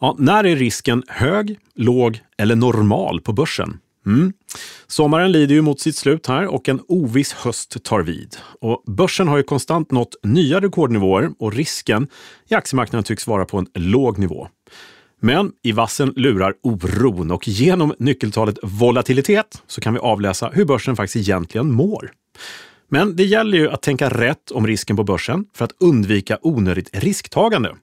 Ja, när är risken hög, låg eller normal på börsen? Mm. Sommaren lider ju mot sitt slut här och en oviss höst tar vid. Och börsen har ju konstant nått nya rekordnivåer och risken i aktiemarknaden tycks vara på en låg nivå. Men i vassen lurar oron och genom nyckeltalet volatilitet så kan vi avläsa hur börsen faktiskt egentligen mår. Men det gäller ju att tänka rätt om risken på börsen för att undvika onödigt risktagande.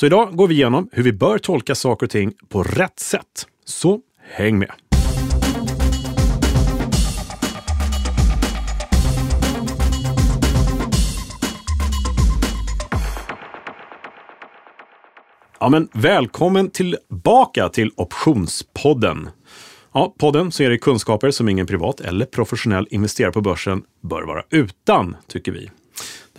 Så idag går vi igenom hur vi bör tolka saker och ting på rätt sätt. Så häng med! Ja, men välkommen tillbaka till Optionspodden. Ja, podden så är det kunskaper som ingen privat eller professionell investerare på börsen bör vara utan, tycker vi.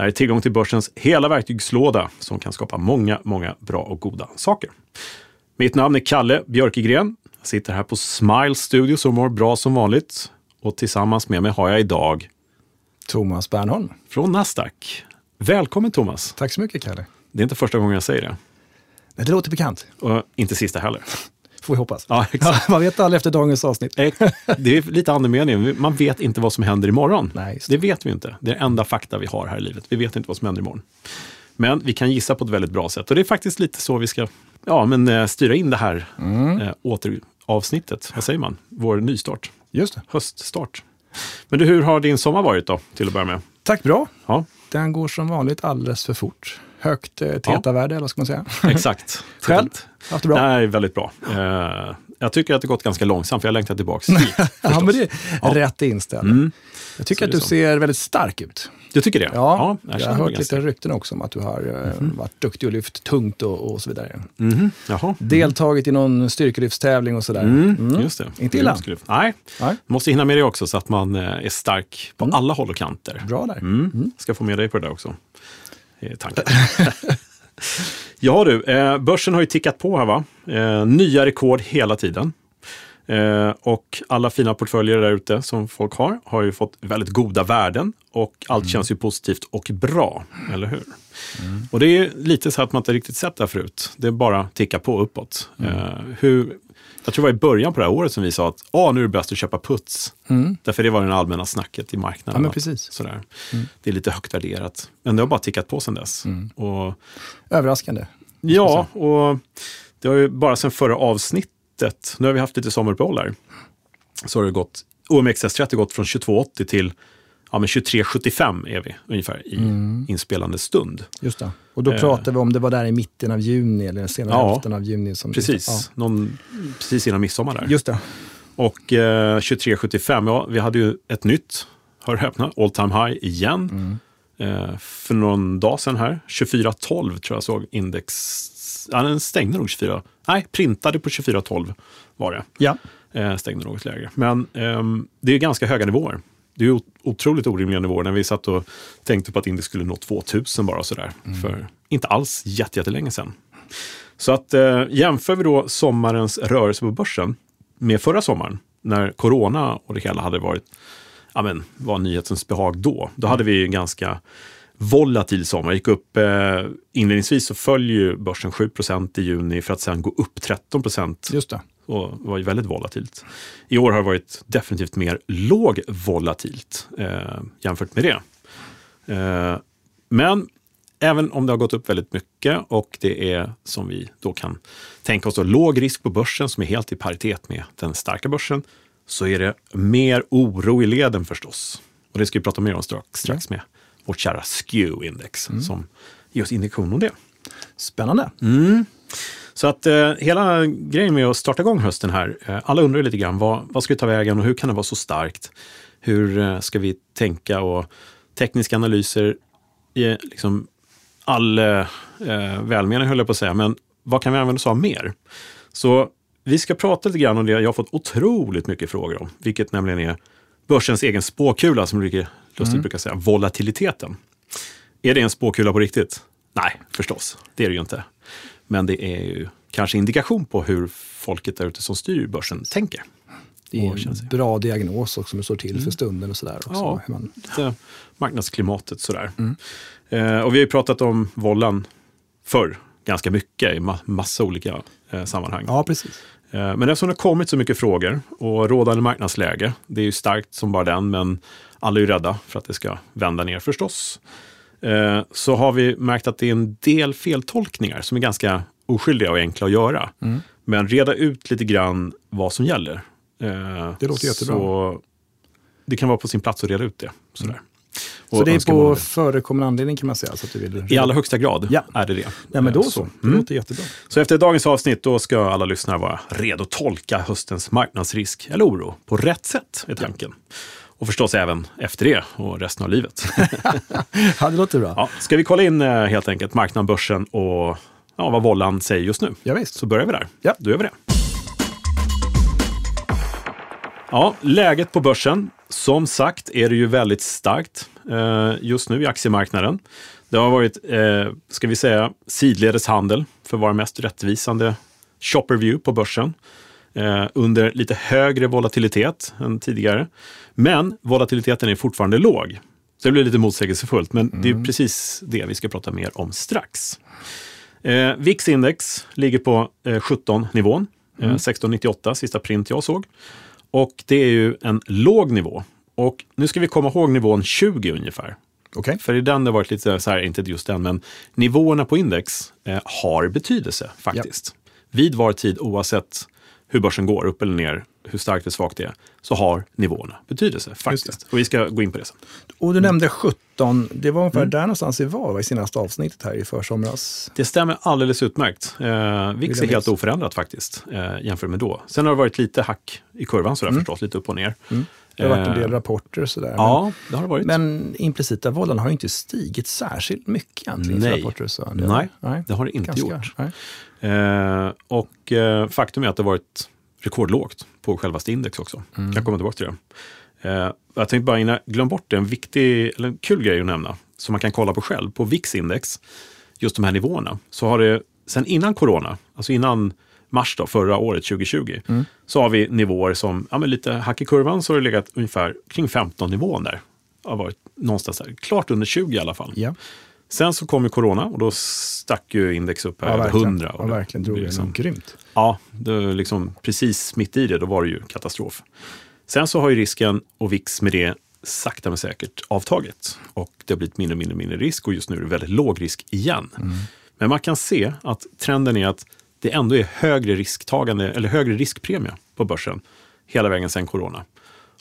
Det här är tillgång till börsens hela verktygslåda som kan skapa många, många bra och goda saker. Mitt namn är Kalle Björkegren. Jag sitter här på Smile Studio som mår bra som vanligt. Och tillsammans med mig har jag idag Thomas Bernholm. Från Nasdaq. Välkommen Thomas! Tack så mycket Kalle. Det är inte första gången jag säger det. Nej, det låter bekant. Och inte sista heller. Får vi hoppas. Ja, exakt. man vet aldrig efter dagens avsnitt. Det är lite andemeningen. Man vet inte vad som händer imorgon. Nej, det. det vet vi inte. Det är den enda fakta vi har här i livet. Vi vet inte vad som händer imorgon. Men vi kan gissa på ett väldigt bra sätt. Och det är faktiskt lite så vi ska ja, men, eh, styra in det här mm. eh, återavsnittet. Vad säger man? Vår nystart. Just det. Höststart. Men du, hur har din sommar varit då, till att börja med? Tack bra. Ja. Den går som vanligt alldeles för fort högt eh, teta-värde, eller vad ska man säga? Exakt. Själv? Haft det bra? Nej, väldigt bra. Eh, jag tycker att det gått ganska långsamt, för jag längtar tillbaka hit. ja, men det är ja. rätt inställning. Mm. Jag tycker att du så. ser väldigt stark ut. Du tycker det? Ja, ja jag, jag har hört lite rykten också om att du har mm -hmm. varit duktig och lyft tungt och, och så vidare. Mm -hmm. Jaha. Deltagit i någon styrkelyftstävling och sådär. Mm. mm. Just det. Inte illa. Nej, Nej. måste hinna med det också så att man är stark på mm. alla håll och kanter. Bra där. Mm. Ska få med dig på det där också. Är tanken. ja du, eh, börsen har ju tickat på här va. Eh, nya rekord hela tiden. Eh, och alla fina portföljer där ute som folk har, har ju fått väldigt goda värden och allt mm. känns ju positivt och bra, eller hur? Mm. Och det är lite så att man inte riktigt sett det här förut. Det är bara ticka på uppåt. Mm. Eh, hur, jag tror det var i början på det här året som vi sa att ah, nu är det bäst att köpa puts. Mm. Därför det var det allmänna snacket i marknaden. Ja, men precis. Sådär. Mm. Det är lite högt värderat. Men det har bara tickat på sedan dess. Mm. Och, Överraskande. Ja, och det har ju bara sedan förra avsnittet, nu har vi haft lite sommaruppehåll här, så har det gått, OMXS30 gått från 2280 till ja, 23.75 är vi ungefär i mm. inspelande stund. Just det. Och då eh. pratar vi om det var där i mitten av juni eller senare ja, hälften av juni. Som precis, ja. Någon, precis innan midsommar där. Just det. Och eh, 23.75, ja vi hade ju ett nytt, hör och häpna, all time high igen. Mm. Eh, för någon dag sedan här, 24.12 tror jag såg index, ja, den stängde nog 24, nej printade på 24.12 var det. Ja. Eh, stängde något lägre. Men ehm, det är ganska höga nivåer. Det är otroligt orimliga nivåer när vi satt och tänkte på att index skulle nå 2000 bara sådär. Mm. För inte alls jättelänge sedan. Så att eh, jämför vi då sommarens rörelse på börsen med förra sommaren, när corona och det hela hade varit, ja men, var nyhetens behag då. Då hade vi en ganska volatil sommar. Gick upp, eh, inledningsvis så föll ju börsen 7% i juni för att sen gå upp 13 Just det och var ju väldigt volatilt. I år har det varit definitivt mer lågvolatilt eh, jämfört med det. Eh, men även om det har gått upp väldigt mycket och det är som vi då kan tänka oss då, låg risk på börsen som är helt i paritet med den starka börsen, så är det mer oro i leden förstås. Och det ska vi prata mer om strax, strax med vårt kära SKEW-index mm. som ger oss indikation om det. Spännande. Mm. Så att eh, hela grejen med att starta igång hösten här, eh, alla undrar lite grann vad, vad ska vi ta vägen och hur kan det vara så starkt? Hur eh, ska vi tänka och tekniska analyser i liksom all eh, eh, välmening höll jag på att säga, men vad kan vi använda oss av mer? Så vi ska prata lite grann om det jag har fått otroligt mycket frågor om, vilket nämligen är börsens egen spåkula, som Ulrike Lustig mm. brukar säga, volatiliteten. Är det en spåkula på riktigt? Nej, förstås. Det är det ju inte. Men det är ju kanske indikation på hur folket där ute som styr börsen tänker. Det är en bra diagnos också, som det står till mm. för stunden och sådär. Också, ja, man... marknadsklimatet sådär. Mm. Eh, och vi har ju pratat om vollan förr. ganska mycket i ma massa olika eh, sammanhang. Ja, precis. Eh, men eftersom det har kommit så mycket frågor och rådande marknadsläge, det är ju starkt som bara den, men alla är ju rädda för att det ska vända ner förstås. Eh, så har vi märkt att det är en del feltolkningar som är ganska oskyldiga och enkla att göra. Mm. Men reda ut lite grann vad som gäller. Eh, det låter jättebra. Så det kan vara på sin plats att reda ut det. Sådär. Mm. Så det är på förekommande anledning kan man säga? Så att du vill... I allra högsta grad ja. är det det. Ja, men då så. Det mm. låter jättebra. Så efter dagens avsnitt då ska alla lyssnare vara redo att tolka höstens marknadsrisk eller oro på rätt sätt, är tanken. Ja. Och förstås även efter det och resten av livet. ja, det låter bra. Ja, ska vi kolla in eh, helt enkelt marknaden, börsen och ja, vad Vollan säger just nu? Ja, visst. Så börjar vi där. Ja. Då gör vi det. Ja, läget på börsen. Som sagt är det ju väldigt starkt eh, just nu i aktiemarknaden. Det har varit, eh, ska vi säga, sidledes handel för att vara mest rättvisande shopper view på börsen eh, under lite högre volatilitet än tidigare. Men volatiliteten är fortfarande låg. Så det blir lite motsägelsefullt, men mm. det är mm. precis det vi ska prata mer om strax. Eh, VIX-index ligger på eh, 17-nivån, eh, mm. 1698, sista print jag såg. Och det är ju en låg nivå. Och nu ska vi komma ihåg nivån 20 ungefär. Okay. För i den det varit lite så här, inte just den, men nivåerna på index eh, har betydelse faktiskt. Ja. Vid var tid, oavsett hur börsen går, upp eller ner, hur starkt eller svagt det är, så har nivåerna betydelse faktiskt. Och vi ska gå in på det sen. Och du mm. nämnde 17, det var ungefär mm. där någonstans vi var i senaste avsnittet här i försomras. Det stämmer alldeles utmärkt. Eh, VIX är helt oförändrat faktiskt eh, jämfört med då. Sen har det varit lite hack i kurvan sådär mm. förstås, lite upp och ner. Mm. Det har varit en del eh, rapporter och sådär. Ja, men, det har det varit. Men implicita vållan har inte stigit särskilt mycket egentligen. Nej, rapporter så. Det, nej, nej, det har det inte ganska, gjort. Eh, och eh, faktum är att det har varit rekordlågt på självaste index också. Mm. Jag kommer tillbaka till det. Eh, jag tänkte bara innan, glöm bort det, en viktig, eller en kul grej att nämna, som man kan kolla på själv. På VIX-index, just de här nivåerna, så har det sen innan corona, alltså innan mars då, förra året, 2020, mm. så har vi nivåer som, ja men lite hack i kurvan, så har det legat ungefär kring 15 nivån där. Det har varit någonstans där, klart under 20 i alla fall. Ja. Sen så kom ju corona och då stack ju index upp här ja, över 100. Och ja, verkligen drog det liksom, grymt. Ja, det liksom, precis mitt i det, då var det ju katastrof. Sen så har ju risken och VIX med det sakta men säkert avtagit. Och det har blivit mindre mindre, mindre risk och just nu är det väldigt låg risk igen. Mm. Men man kan se att trenden är att det ändå är högre risktagande eller högre riskpremie på börsen hela vägen sedan corona.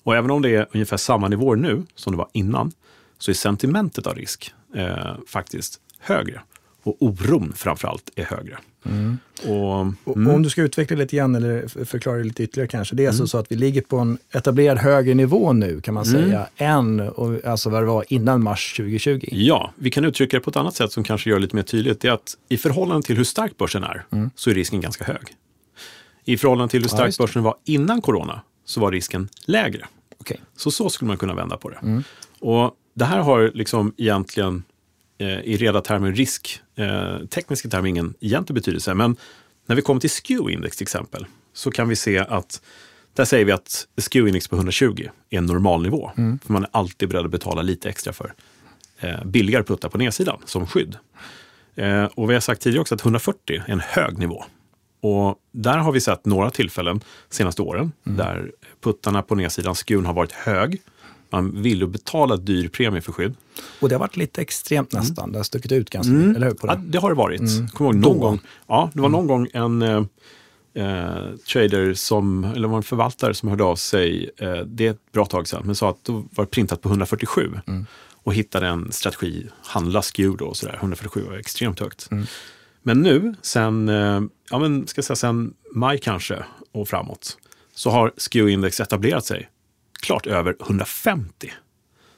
Och även om det är ungefär samma nivåer nu som det var innan, så är sentimentet av risk eh, faktiskt högre. Och oron framförallt är högre. Mm. Och, mm. Om du ska utveckla lite grann eller förklara lite ytterligare kanske. Det är alltså mm. alltså så att vi ligger på en etablerad högre nivå nu kan man mm. säga, än och, alltså vad det var innan mars 2020. Ja, vi kan uttrycka det på ett annat sätt som kanske gör det lite mer tydligt. Det är att i förhållande till hur stark börsen är mm. så är risken ganska hög. I förhållande till hur stark ja, börsen var innan corona så var risken lägre. Okay. Så så skulle man kunna vända på det. Mm. Och det här har liksom egentligen eh, i reda termer risk, eh, tekniska termer ingen egentlig betydelse. Men när vi kommer till SKEW-index till exempel så kan vi se att där säger vi att SKEW-index på 120 är en normalnivå. Mm. För man är alltid beredd att betala lite extra för eh, billigare puttar på nedsidan som skydd. Eh, och vi har sagt tidigare också att 140 är en hög nivå. Och där har vi sett några tillfällen senaste åren mm. där puttarna på nedsidan, skun har varit hög man vill betala dyr premie för skydd. Och det har varit lite extremt mm. nästan. Mm. Det har stuckit ut ganska mm. eller hur? På det? Ja, det har det varit. Mm. Kommer ihåg någon gång, ja, det var någon gång en eh, eh, trader, som, eller var en förvaltare som hörde av sig, eh, det är ett bra tag sedan, men sa att då var det printat på 147 mm. och hittade en strategi, handla skew då och sådär. 147 var extremt högt. Mm. Men nu, sen, eh, ja, men, ska säga, sen maj kanske och framåt, så har skew-index etablerat sig klart över 150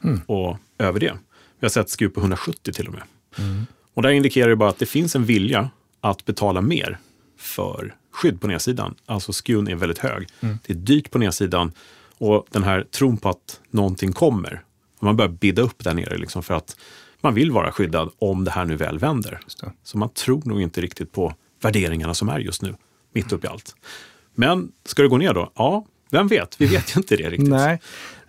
mm. och över det. Vi har sett skruv på 170 till och med. Mm. Och det indikerar ju bara att det finns en vilja att betala mer för skydd på nedsidan. Alltså skun är väldigt hög. Mm. Det är dyrt på nedsidan och den här tron på att någonting kommer. Man börjar bidda upp där nere liksom för att man vill vara skyddad om det här nu väl vänder. Så man tror nog inte riktigt på värderingarna som är just nu, mitt uppe i allt. Men ska det gå ner då? Ja, vem vet? Vi vet ju inte det riktigt. Nej.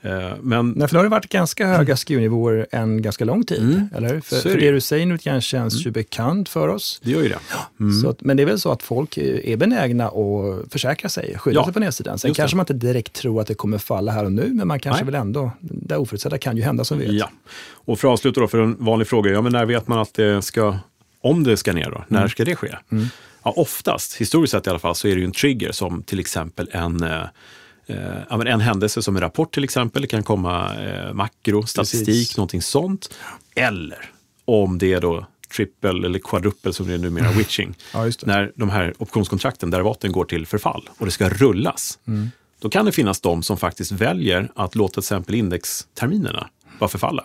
Eh, men Nej, för det har det varit ganska höga SKU-nivåer en ganska lång tid, Mm. eller? För, för det du säger nu känns ju bekant för oss. det gör ju det. Mm. Så att, men det är väl så att folk är benägna att försäkra sig, skydda Ja, sig på nedsidan. Sen kanske det. man inte direkt tror att det kommer falla här och nu, men man kanske Nej. väl ändå, det oförutsedda kan ju hända som vi vet. Ja. Och för att avsluta då, för en vanlig fråga, ja, men när vet man att det ska, om det ska ner då, när ska det ske? Ja, oftast, historiskt sett i alla fall, så är det ju en trigger som till exempel en Eh, ja, men en händelse som en rapport till exempel, det kan komma eh, makro, statistik, Precis. någonting sånt. Eller om det är då triple eller quadruple som det är numera, witching. Ja. När de här optionskontrakten, derivaten går till förfall och det ska rullas. Då kan det finnas de som faktiskt väljer att låta till exempel indexterminerna bara förfalla.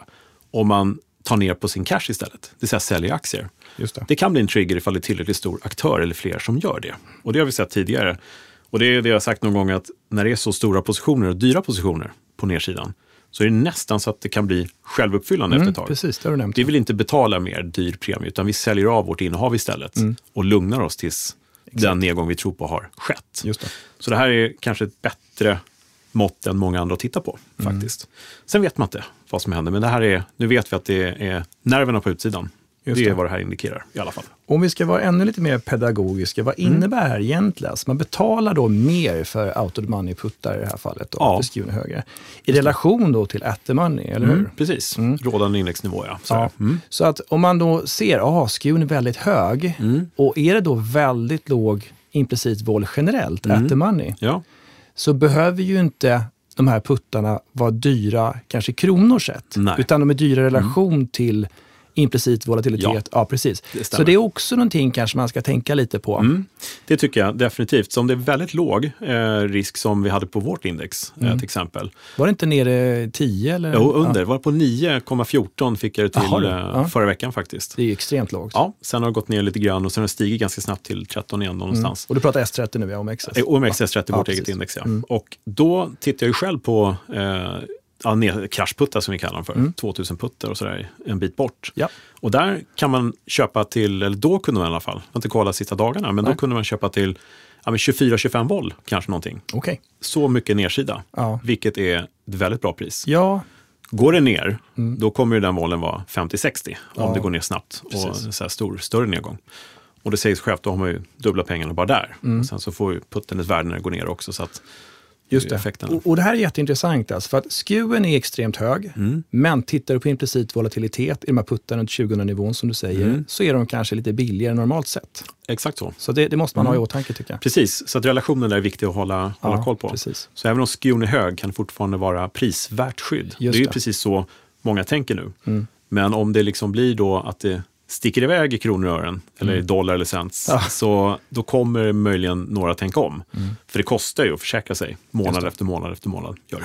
Om man tar ner på sin cash istället, det vill säga säljer aktier. Det. Det kan bli en trigger ifall det är tillräckligt stor aktör eller fler som gör det. Och det har vi sett tidigare. Och det är det jag har sagt någon gång att när det är så stora positioner och dyra positioner på nedsidan så är det nästan så att det kan bli självuppfyllande efter Mm, ett tag. precis, det har du nämnt. Vi vill inte betala mer dyr premie utan vi säljer av vårt innehav istället Mm. och lugnar oss tills den nedgång vi tror på har skett. Just det. Så det här är kanske ett bättre mått än många andra att titta på Mm. faktiskt. Sen vet man inte vad som händer, men det här är, nu vet vi att det är nerverna på utsidan. Just det är det. vad det här indikerar i alla fall. Om vi ska vara ännu lite mer pedagogiska, vad Mm. innebär det här egentligen? Så man betalar då mer för out of the money-puttar i det här fallet, då, Ja. för är högre. I relation då till at the money, eller hur? Mm, precis, rådande indexnivå ja. Så Ja. Mm. Så att om man då ser att SKUn är väldigt hög Mm. och är det då väldigt låg implicit vol generellt, Mm. at the money, ja. så behöver ju inte de här puttarna vara dyra kanske kronor sett, Nej. utan de är dyra i relation till implicit volatilitet. Ja, Ja, precis. det så det är också någonting kanske man ska tänka lite på. Mm. Det tycker jag definitivt. Så om det är väldigt låg eh, risk som vi hade på vårt index eh, till exempel. Var det inte nere 10 eller? Jo, under. Var på 9,14 fick jag det till Jaha, du. eh, Ja. förra veckan faktiskt. Det är ju extremt lågt. Ja, sen har det gått ner lite grann och sen har det stigit ganska snabbt till 13 igen någonstans. Och du pratar S30 nu, ja, om XS. Eh, OMXS30, Ja, vårt eget index. Ja. Och då tittar jag ju själv på eh, ja, kraschputtar som vi kallar dem för. 2000 puttar och sådär, en bit bort. Ja. Och där kan man köpa till, eller då kunde man i alla fall, jag har inte kollat sista dagarna, men Nej. då kunde man köpa till ja, men 24-25 volt kanske någonting. Okej. Så mycket nedsida, Ja. vilket är ett väldigt bra pris. Ja, Går det ner, då kommer ju den volen vara 50-60 om Ja, det går ner snabbt och så här stor, större nedgång. Och det sägs självt, då har man ju dubbla pengarna bara där. Och sen så får ju putten ett värde när det går ner också. Så att just det effekten. Och, och det här är jätteintressant, alltså, för att SKUen är extremt hög, Mm. men tittar du på implicit volatilitet i de här puttarna runt 20-nivån som du säger, Mm. så är de kanske lite billigare normalt sett. Exakt så. Så det, det måste man ha i åtanke tycker jag. Precis, så att relationen där är viktig att hålla, hålla Ja, koll på. precis. Så även om skon är hög kan det fortfarande vara prisvärt skydd. Just det är ju det. precis så många tänker nu. Mm. Men om det liksom blir då att det sticker iväg i kronor och ören, eller i dollar eller cents, Mm. Ja. så då kommer möjligen några tänka om. Mm. För det kostar ju att försäkra sig månad efter månad efter månad. Gör det.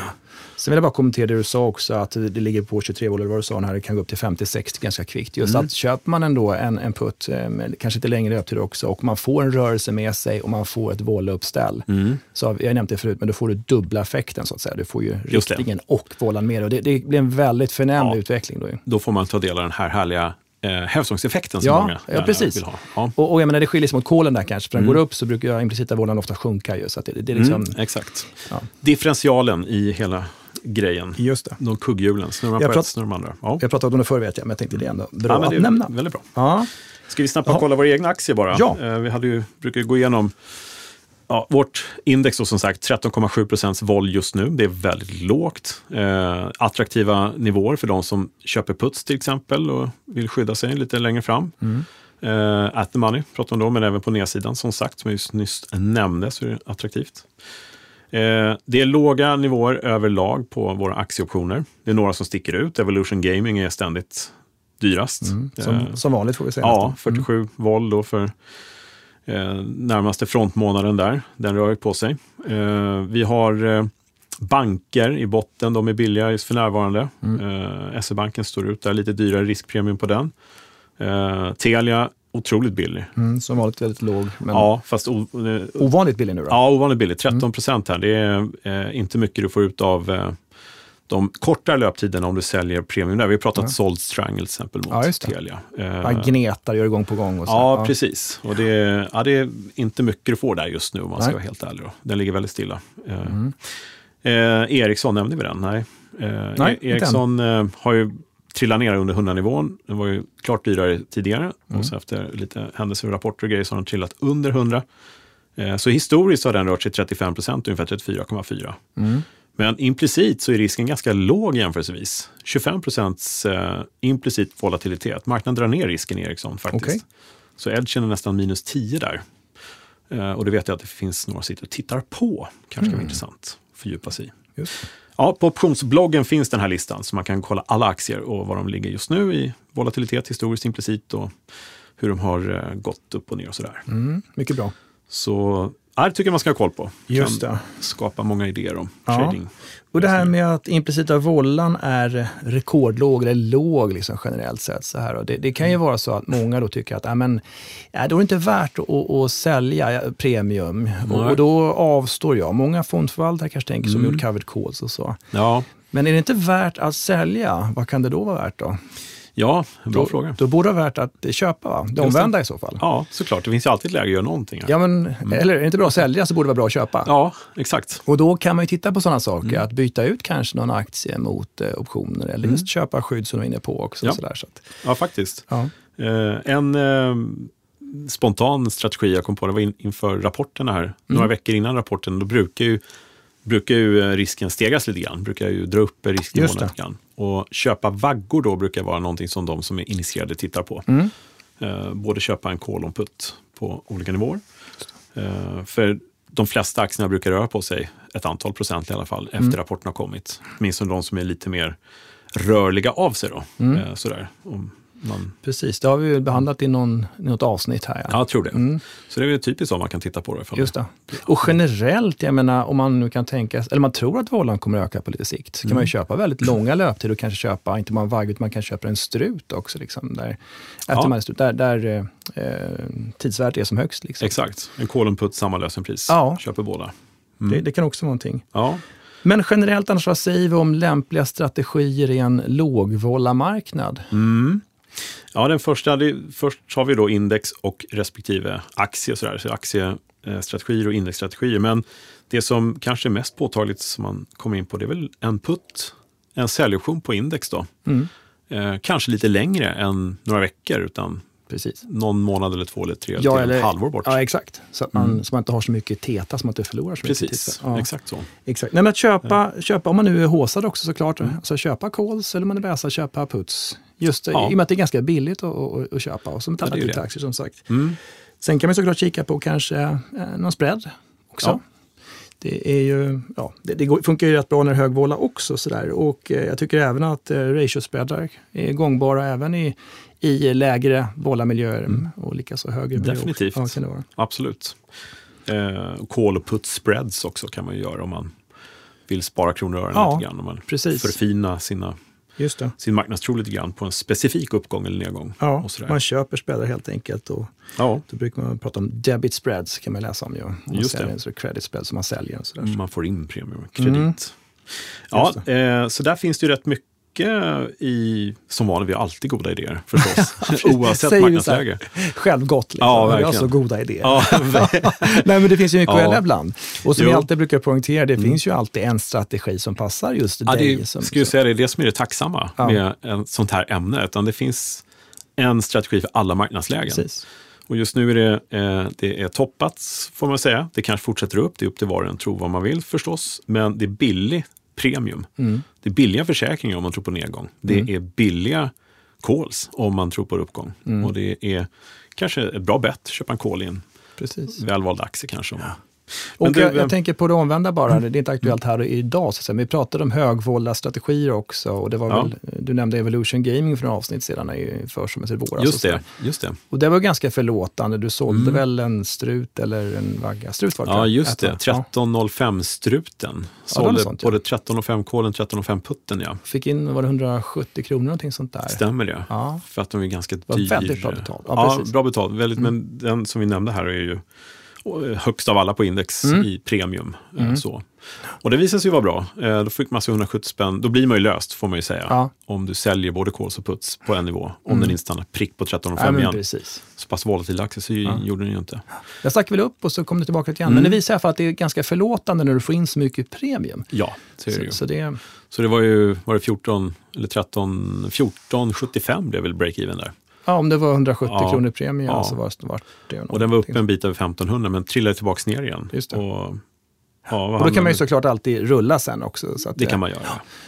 Sen vill jag bara kommentera det du sa också, att det ligger på 23 volt, eller vad du sa, här, det kan gå upp till 50-60 ganska kvickt. Just Mm. att köper man ändå en, en putt, eh, med kanske lite längre löptid också, och man får en rörelse med sig och man får ett volleuppställ. Mm. Så jag nämnt det förut, men då får du dubbla effekten så att säga. Du får ju det. riktningen och vollan med dig. Och det, det blir en väldigt förnämlig Ja. utveckling då. Då får man ta del av den här härliga eh, hävstångseffekten som Ja, många ja, precis. vill ha. Ja. Och, och jag menar, det skiljer sig mot kolen där kanske, för när den går upp så brukar implicita vollan ofta sjunka ju. Så det, det är liksom, Mm, exakt. Ja. Differentialen i hela grejen. Just det. De kugghjulen, snurrar på ett snurrar andra. Ja. Jag pratade om det förr vet jag, men jag tänkte det är ändå bra Ja, att nämna. Väldigt bra. Ja, Ska vi snabbt kolla våra egna aktier bara? Ja. Eh, Vi hade ju, brukar ju gå igenom ja, vårt index då, som sagt 13,7 procents vol just nu. Det är väldigt lågt. Eh, attraktiva nivåer för de som köper puts till exempel och vill skydda sig lite längre fram. Mm. Eh, at the money pratar om, men även på nedsidan som sagt, som jag just nyss nämnde, så är det attraktivt. Eh, det är låga nivåer överlag på våra aktieoptioner. Det är några som sticker ut. Evolution Gaming är ständigt dyrast. som, Eh, som vanligt får vi säga. Ja, nästan. 47 vol då för närmaste frontmånaden där. Den rör på sig. Eh, vi har eh, banker i botten, de är billiga just för närvarande. Eh, SE-banken står ut där, lite dyrare riskpremium på den. Eh, Telia, otroligt billig. Mm, som vanligt väldigt låg, men Ja, fast eh, ovanligt billig nu då. ja, ovanligt billigt. 13 procent här. Det är eh, inte mycket du får ut av eh, de korta löptiderna om du säljer premium. Där. Vi har pratat såld strangle till exempel mot Ja, det. Telia. Eh, Man gnetar, gör igång på gång och så. Ja, precis. Och det, är- ja, det är inte mycket du får där just nu om man ska Nej. vara helt ärlig. Då. Den ligger väldigt stilla. Eh, eh, Ericsson, nämnde vi den? Nej. Eh, Nej, inte Ericsson eh, har ju trillat ner under 100-nivån. Den var ju klart dyrare tidigare Mm. och så efter lite händelser och rapporter och grejer så har den trillat under 100. Eh, så historiskt har den rört sig 35 procent, ungefär 34,4. Mm. Men implicit så är risken ganska låg jämförelsevis. 25 procents eh, implicit volatilitet. Marknaden drar ner risken i Ericsson faktiskt. Okej. Så edgen är nästan minus 10 där. Eh, och det vet jag att det finns några som sitter och tittar på. Kanske kan vara intressant att fördjupa sig i. Just. Ja, på optionsbloggen finns den här listan så man kan kolla alla aktier och var de ligger just nu i volatilitet historiskt implicit och hur de har eh, gått upp och ner och sådär. Mm, mycket bra. Så ja, det tycker jag man ska ha koll på. Just kan det. skapa många idéer om Ja. trading. Och det här med att implicita vollan är rekordlåg eller låg liksom generellt sett. Så här. Och det, det kan ju vara så att många då tycker att äh, men, äh, det är inte värt att, att, sälja premium och, och då avstår jag. Många fondförvaltare kanske tänker som Mm. gjort covered calls och så. Ja, Men är det inte värt att sälja, vad kan det då vara värt då? Ja bra då, fråga. Då borde det vara värt att köpa, va? Det omvända i så fall. Ja, såklart. Det finns ju alltid läge att göra någonting. Här. Ja, men, Eller är det inte bra att sälja så borde det vara bra att köpa. ja, exakt. Och då kan man ju titta på sådana saker, Mm. att byta ut kanske någon aktie mot eh, optioner eller just köpa skydd som du är inne på också. Ja. Sådär, så att, Ja, faktiskt. ja. Eh, en eh, spontan strategi jag kom på, det var in, inför rapporterna här. Mm. Några veckor innan rapporten, då brukar ju, brukar ju eh, risken stegras lite grann. Brukar ju dra upp risknivån lite grann. Och köpa vaggor då brukar vara någonting som de som är initierade tittar på. Mm. Eh, både köpa en call och en på olika nivåer. Eh, för de flesta aktierna brukar röra på sig ett antal procent i alla fall efter Mm. rapporten har kommit. Åtminstone de som är lite mer rörliga av sig. Då. Mm. Eh, sådär. Om man, Precis, det har vi behandlat i någon, något avsnitt här. ja, jag tror det. Mm, Så det är väl typiskt så man kan titta på det. Ifall just det. Och generellt, jag menar om man nu kan tänka, eller man tror att vållan kommer att öka på lite sikt, så kan man ju köpa väldigt långa löptider och kanske köpa, inte bara en vagg, utan man kan köpa en strut också. Liksom, där, Ja. strut, där, där eh, tidsvärdet är som högst. Liksom. Exakt, en put, samma lösenpris. Ja. Köper båda. Det, det kan också vara någonting. Ja. Men generellt annars, vad säger vi om lämpliga strategier i en lågvållamarknad? Mm. Ja, den första, det, först har vi då index och respektive aktie. Så, där, så aktiestrategier och indexstrategier. Men det som kanske är mest påtagligt som man kommer in på det är väl en put, en säljoption på index. Då. Mm. Eh, kanske lite längre än några veckor, utan Precis. någon månad eller två eller tre, Ja, eller- ett halvår bort. Ja, exakt. Så att man, så man inte har så mycket teta, så man inte förlorar så mycket Precis. Ja, exakt så. exakt. Nej, men att köpa, köpa, om man nu är håsad också såklart, alltså köpa calls eller om man är bäsa, köpa puts. Just Ja. i och med att det är ganska billigt att, att, att köpa och som ett alternativ till aktier som sagt. Mm. Sen kan man såklart kika på kanske eh, någon spread också. Ja. Det, är ju, ja, det, det funkar ju rätt bra när det är högvåla också. Sådär. Och eh, jag tycker även att eh, ratio-spreadar är gångbara även i, i lägre vålamiljöer och likaså högre miljöer. Definitivt. Ja, kan det vara. Absolut. Eh, call och put spreads också kan man ju göra om man vill spara kronor och ören Ja, lite grann. Om man precis. förfina sina. Sin marknadstro lite grann på en specifik uppgång eller nedgång. Ja, man köper spreadar helt enkelt. Och ja, då brukar man prata om debit spreads, kan man läsa om. ju. Om man Just säljer det. så credit spread som man säljer. Och sådär. man får in premiumkredit. Mm. Ja, eh, så där finns det ju rätt mycket i, som vanligt, vi har alltid goda idéer förstås, oavsett marknadsläge. Självgott, liksom. Ja, Vi har så goda idéer. Ja, Nej, men det finns ju mycket att Ja. välja ibland. Och som Jo. Mm. jag alltid brukar poängtera, det finns ju alltid en strategi som passar just Ja, dig. det som, ska jag säga, det är det som är det tacksamma Ja. med ett sånt här ämne. Utan det finns en strategi för alla marknadslägen. Precis. Och just nu är det, eh, det är toppat, får man säga. Det kanske fortsätter upp, det är upp till var och en tror vad man vill förstås. Men det är billig premium. Mm. Det är billiga försäkringar om man tror på nedgång. Det är billiga calls om man tror på uppgång. Mm. Och det är kanske ett bra bett, köpa en call i en Precis. välvald aktie kanske. Man. Och du, jag, jag tänker på det omvända bara, det är inte aktuellt här idag. Så att säga. Men vi pratade om högvålda strategier också. Och det var Ja. väl, du nämnde Evolution Gaming för några avsnitt sedan, i försommaren i våras. och Just det, just det. Och det var ganska förlåtande. Du sålde väl en strut eller en vagga? Strut var det Mm. Ja, just det. Ett, va? Ja. 13.05-struten. något Sålde sånt, ja. både 13.05-callen 13.05-putten, ja. Fick in, var det 170 kronor någonting sånt där? Stämmer det? Ja. För att de är ganska dyra. väldigt bra betalt. Ja, Ja, bra betalt. Väldigt, Men den som vi nämnde här är ju Och, högst av alla på index Mm. i premium. eh, Så. Och det visade sig vara bra. Eh, Då fick man sig 170 spänn. Då blir man ju löst, får man ju säga. Ja. Om du säljer både calls och puts på en nivå. Om den inte stannar prick på 13,5 Ja, men igen. Så pass volatil aktie så gjorde den ju inte. Jag stack väl upp och så kom det tillbaka lite grann. Mm. Men det visar i alla fall att det är ganska förlåtande när du får in så mycket premium. Ja, så är det ju. Så, så det, Så det var ju var det 14 eller 13, 14,75 blev väl break-even där. Ja, om det var 170 Ja. kronor premie Ja. så var, var det Och den var uppe en bit över 1500 men trillade tillbaka ner igen. Just det. Och, ja, Och då kan man ju såklart alltid rulla sen också. Så att, Det kan man göra.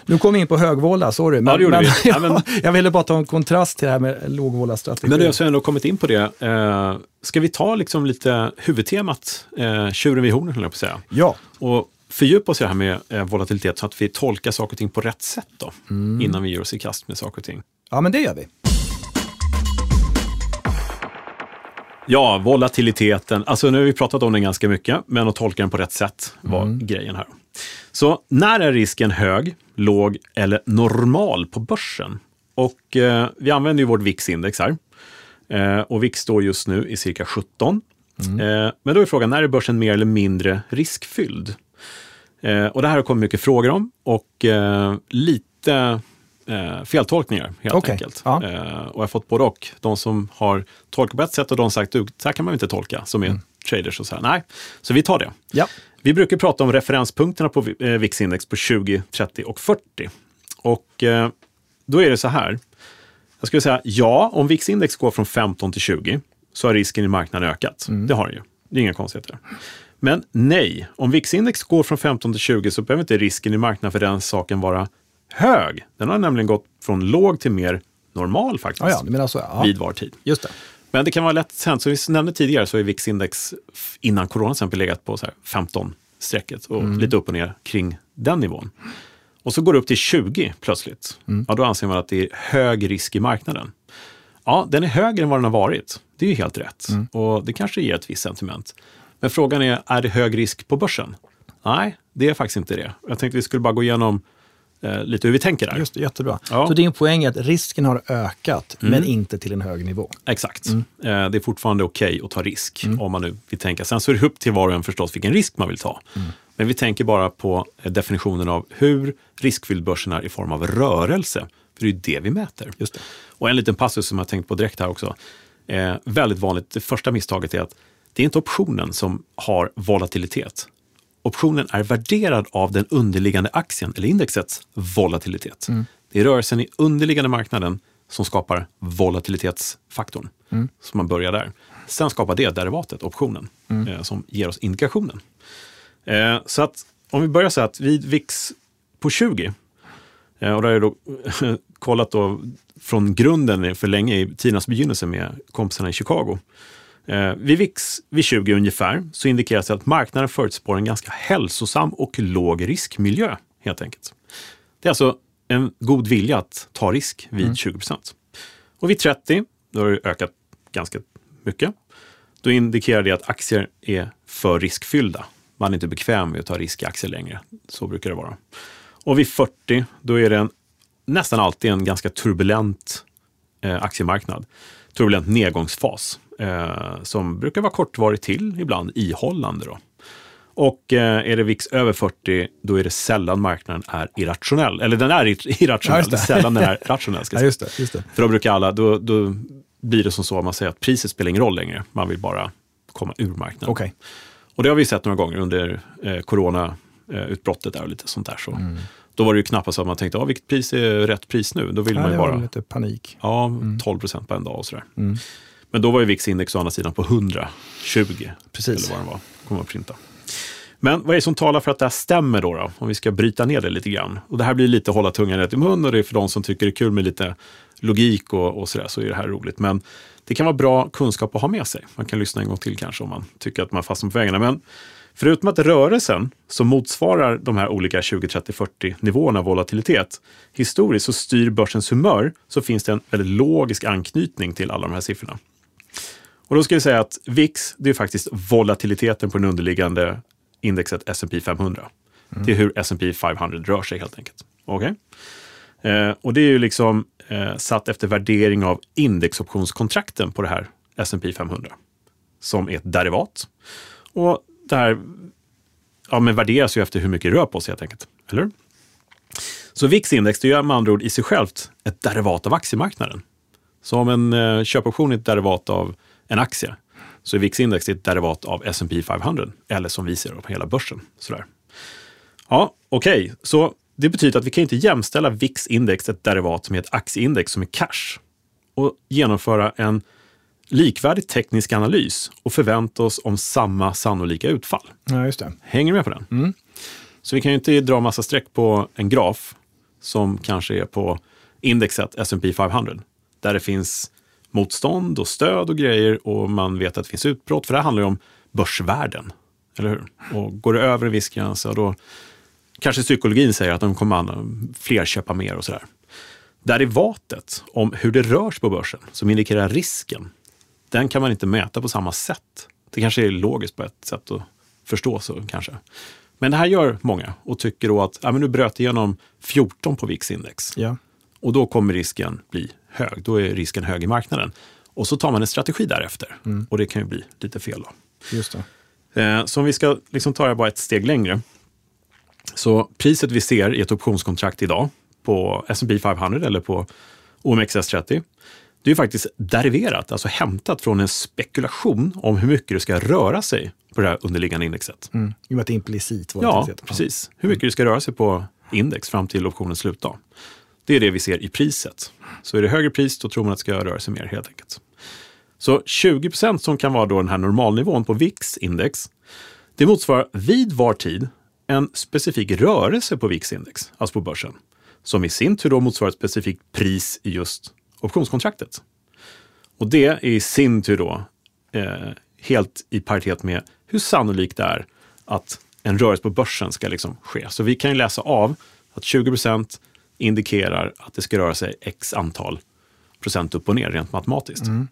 Nu kom vi in på högvåla, sorry. Men, det gjorde men, vi. Ja, ja, men- jag ville bara ta en kontrast till det här med lågvåla-strategi. Men du har så ändå kommit in på det. Eh, ska vi ta liksom lite huvudtemat, eh, tjuren vid hornen höll jag på att säga. Ja, Och fördjupa oss i det här med eh, volatilitet så att vi tolkar saker och ting på rätt sätt då. Mm. Innan vi ger oss i kast med saker och ting. ja, men det gör vi. Ja, volatiliteten. Alltså nu har vi pratat om den ganska mycket, men att tolka den på rätt sätt var Mm. grejen här. Så när är risken hög, låg eller normal på börsen? Och eh, vi använder ju vårt VIX-index här. Eh, och VIX står just nu i cirka 17. Mm. Eh, men då är frågan, när är börsen mer eller mindre riskfylld? Eh, och det här har kommit mycket frågor om och eh, lite eh, feltolkningar helt Okej, enkelt. ja. Eh, och jag har fått både och. De som har tolkat på ett sätt och de som sagt, så här kan man inte tolka, som är Mm. traders och så här. Nej, så vi tar det. Ja. Vi brukar prata om referenspunkterna på eh, VIX-index på 20, 30 och 40. Och eh, då är det så här. Jag skulle säga ja, om VIX-index går från 15 till 20 så har risken i marknaden ökat. Det har den ju. Det är inga konstigheter. Men nej, om VIX-index går från 15 till 20 så behöver inte risken i marknaden för den saken vara hög. Den har nämligen gått från låg till mer normal faktiskt. Ja, ja, du menar så. Ja. Vid var tid. Just det. Men det kan vara lätt hänt. Som vi nämnde tidigare så är VIX-index innan corona till exempel legat på så här 15-strecket och lite upp och ner kring den nivån. Och så går det upp till 20 plötsligt. Ja, då anser man att det är hög risk i marknaden. Ja, den är högre än vad den har varit. Det är ju helt rätt. Och det kanske ger ett visst sentiment. Men frågan är, är det hög risk på börsen? Nej, det är faktiskt inte det. Jag tänkte vi skulle bara gå igenom eh, lite hur vi tänker där. Just det, jättebra. Ja. Mm. Så din poäng är att risken har ökat, men inte till en hög nivå. Exakt. Eh, Det är fortfarande okej att ta risk om man nu vill tänka. Sen så är det upp till var och en förstås vilken risk man vill ta. Men vi tänker bara på eh, definitionen av hur riskfylld börsen är i form av rörelse. För det är ju det vi mäter. Just det. Och en liten passus som jag tänkt på direkt här också. Eh, väldigt vanligt, det första misstaget är att det är inte optionen som har volatilitet. Optionen är värderad av den underliggande aktien eller indexets volatilitet. Det är rörelsen i underliggande marknaden som skapar volatilitetsfaktorn. Så man börjar där. Sen skapar det derivatet, optionen, eh, som ger oss indikationen. Eh, så att om vi börjar så att vid VIX på 20, eh, och där har jag då kollat då från grunden för länge i tidernas begynnelse med kompisarna i Chicago. Eh, vid VIX vid 20 ungefär så indikeras det att marknaden förutspår en ganska hälsosam och låg riskmiljö helt enkelt. Det är alltså en god vilja att ta risk vid 20 procent. Och vid 30, då har det ökat ganska mycket. Då indikerar det att aktier är för riskfyllda. Man är inte bekväm med att ta risk i aktier längre. Så brukar det vara. Och vid 40, då är det en, nästan alltid en ganska turbulent eh, aktiemarknad. Turbulent nedgångsfas eh, som brukar vara kortvarig till, ibland ihållande. Då. Och eh, är det VIX över 40, då är det sällan marknaden är irrationell. Eller den är ir- irrationell, Ja, det. sällan den är rationell. Ska jag Ja, just det. Just det. För då brukar alla, då, då blir det som så att man säger att priset spelar ingen roll längre. Man vill bara komma ur marknaden. Okej. Och det har vi sett några gånger under eh, corona-utbrottet där och lite sånt där. Så. Mm. Då var det ju knappast att man tänkte, ah, vilket pris är rätt pris nu? Då vill Ja, man ju bara, lite panik. ja, 12 procent på en dag och sådär. Mm. Men då var ju VIX-index å andra sidan på 120. Precis. Eller vad den var, kommer att printa. Men vad är det som talar för att det här stämmer då, då? Om vi ska bryta ner det lite grann. Och det här blir lite hålla tungan rätt i mun och det är för de som tycker det är kul med lite logik och, och sådär, så är det här roligt. Men det kan vara bra kunskap att ha med sig. Man kan lyssna en gång till kanske om man tycker att man fastnar på vägarna. Men förutom att rörelsen som motsvarar de här olika 20, 30, 40 nivåerna av volatilitet historiskt så styr börsens humör så finns det en väldigt logisk anknytning till alla de här siffrorna. Och då ska vi säga att VIX, det är faktiskt volatiliteten på den underliggande indexet S&P 500. Det är hur S&P 500 rör sig helt enkelt. Okay? Eh, och det är ju liksom eh, satt efter värdering av indexoptionskontrakten på det här S&P 500 som är ett derivat. Och det här ja, men värderas ju efter hur mycket det rör på sig helt enkelt. Eller? Så VIX-index det är med andra ord i sig självt ett derivat av aktiemarknaden. Så om en eh, köpoption är ett derivat av en aktie så är VIX-index ett derivat av S&P 500 eller som vi ser det på hela börsen. Sådär. Ja, okej, okay. så det betyder att vi kan inte jämställa VIX-index, ett derivat, med ett aktieindex som är cash och genomföra en likvärdig teknisk analys och förvänta oss om samma sannolika utfall. Ja, just det. Hänger du med på den? Mm. Så vi kan ju inte dra massa streck på en graf som kanske är på indexet S&P 500 där det finns motstånd och stöd och grejer och man vet att det finns utbrott. För det här handlar ju om börsvärden, eller hur? Och går det över en viss gräns, då kanske psykologin säger att de kommer fler köpa mer och sådär. Derivatet om hur det rörs på börsen, som indikerar risken, den kan man inte mäta på samma sätt. Det kanske är logiskt på ett sätt att förstå så kanske. Men det här gör många och tycker då att ja, men nu bröt igenom 14 på VIX-index. Ja. Och då kommer risken bli hög. Då är risken hög i marknaden. Och så tar man en strategi därefter. Mm. Och det kan ju bli lite fel då. Just det. Eh, så om vi ska liksom ta det bara ett steg längre. Så priset vi ser i ett optionskontrakt idag på S&P 500 eller på OMXS30 det är faktiskt deriverat, alltså hämtat från en spekulation om hur mycket det ska röra sig på det här underliggande indexet. Mm. I och med att det är implicit Ja, precis. Hur mycket det ska röra sig på index fram till optionens slutdag. Det är det vi ser i priset. Så är det högre pris, då tror man att det ska röra sig mer helt enkelt. Så 20 procent som kan vara då den här normalnivån på VIX-index, det motsvarar vid var tid en specifik rörelse på VIX-index, alltså på börsen, som i sin tur då motsvarar ett specifikt pris i just optionskontraktet. Och det är i sin tur då eh, helt i paritet med hur sannolikt det är att en rörelse på börsen ska liksom ske. Så vi kan ju läsa av att 20 procent indikerar att det ska röra sig x antal procent upp och ner rent matematiskt. Mm.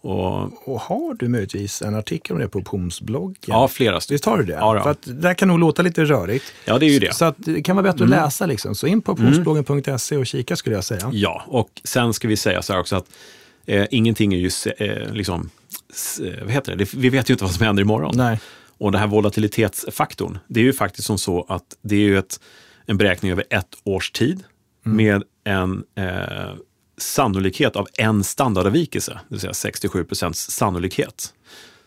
Och, och, har du möjligtvis en artikel om det på Optionsbloggen? Ja, flera stycken. Visst har du det? Ja, För att det kan nog låta lite rörigt. Ja, det är ju det. Så att det kan vara bättre mm. att läsa. Liksom. Så in på optionsbloggen.se och kika skulle jag säga. Ja, och sen ska vi säga så här också att eh, ingenting är ju eh, liksom, eh, vad heter det? Vi vet ju inte vad som händer imorgon. Nej. Och den här volatilitetsfaktorn, det är ju faktiskt som så att det är ju ett, en beräkning över ett års tid mm. med en eh, sannolikhet av en standardavvikelse, det vill säga 67 procents sannolikhet.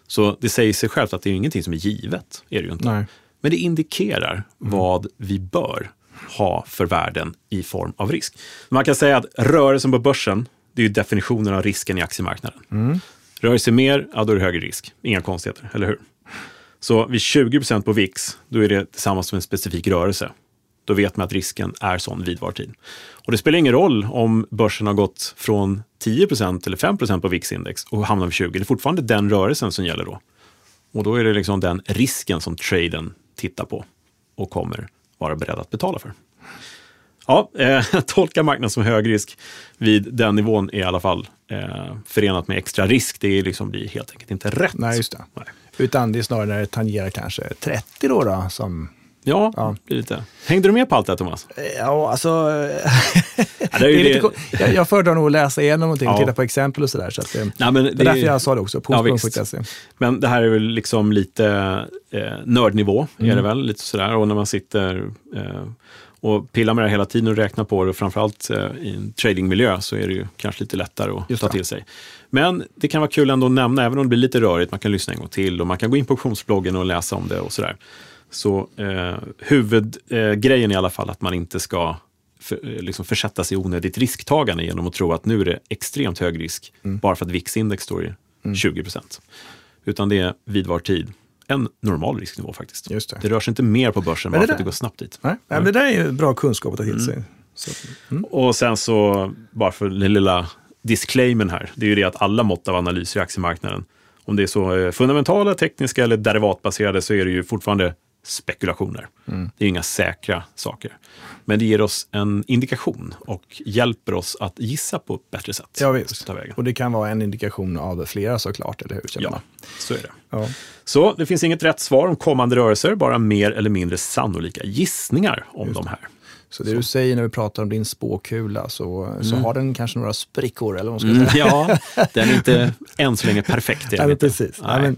Så det säger sig självt att det är ingenting som är givet. Är det ju inte. Nej. Men det indikerar mm. vad vi bör ha för värden i form av risk. Man kan säga att rörelsen på börsen, det är ju definitionen av risken i aktiemarknaden. Mm. Rör sig mer, ja då är det högre risk. Inga konstigheter, eller hur? Så vid 20 procent på VIX, då är det tillsammans med en specifik rörelse. Då vet man att risken är sån vid var tid. Och det spelar ingen roll om börsen har gått från 10% eller 5% på VIX-index och hamnar vid 20. Det är fortfarande den rörelsen som gäller då. Och då är det liksom den risken som traden tittar på och kommer vara beredd att betala för. Ja, eh, tolka marknaden som hög risk vid den nivån är i alla fall eh, förenat med extra risk. Det liksom blir helt enkelt inte rätt. Nej, just det. Nej. Utan det är snarare när det tangerar kanske 30 då, då som Ja, Ja. Lite. Hängde du med på allt det här, Thomas? Ja, alltså... Ja, det är ju är lite, det- jag, jag föredrar nog att läsa igenom någonting och Ja. titta på exempel och sådär. Så det, Nej, men det är det, därför jag sa det också, Ja, visst. postblogg.se. men det här är väl liksom lite eh, nördnivå, är Mm. det väl? Lite sådär. Och när man sitter eh, och pillar med det här hela tiden och räknar på det, och framförallt eh, i en tradingmiljö, så är det ju kanske lite lättare att Just ta det. till sig. Men det kan vara kul ändå att nämna, även om det blir lite rörigt, man kan lyssna en gång till och man kan gå in på optionsbloggen och läsa om det och sådär. Så eh, huvudgrejen är i alla fall att man inte ska för, eh, liksom försätta sig i onödigt risktagande genom att tro att nu är det extremt hög risk Mm. bara för att VIX-index står i 20 procent. Utan det är vid var tid en normal risknivå faktiskt. Det. Det rör sig inte mer på börsen bara för att det går snabbt dit. Nej, men det där är ju bra kunskap att ta till Mm. sig. Mm. Och sen så, bara för den lilla disclaimern här, det är ju det att alla mått av analyser i aktiemarknaden, om det är så eh, fundamentala, tekniska eller derivatbaserade, så är det ju fortfarande spekulationer. Mm. Det är inga säkra saker. Men det ger oss en indikation och hjälper oss att gissa på ett bättre sätt. Ja, visst. Och det kan vara en indikation av flera såklart, eller hur? känner Ja, man? så är det. ja. Så det finns inget rätt svar om kommande rörelser, bara mer eller mindre sannolika gissningar om Just de här. Så det du säger när du pratar om din spåkula så, så har den kanske några sprickor eller vad man ska Mm, säga. ja, den är inte än så länge perfekt. den men precis. Nej. men Men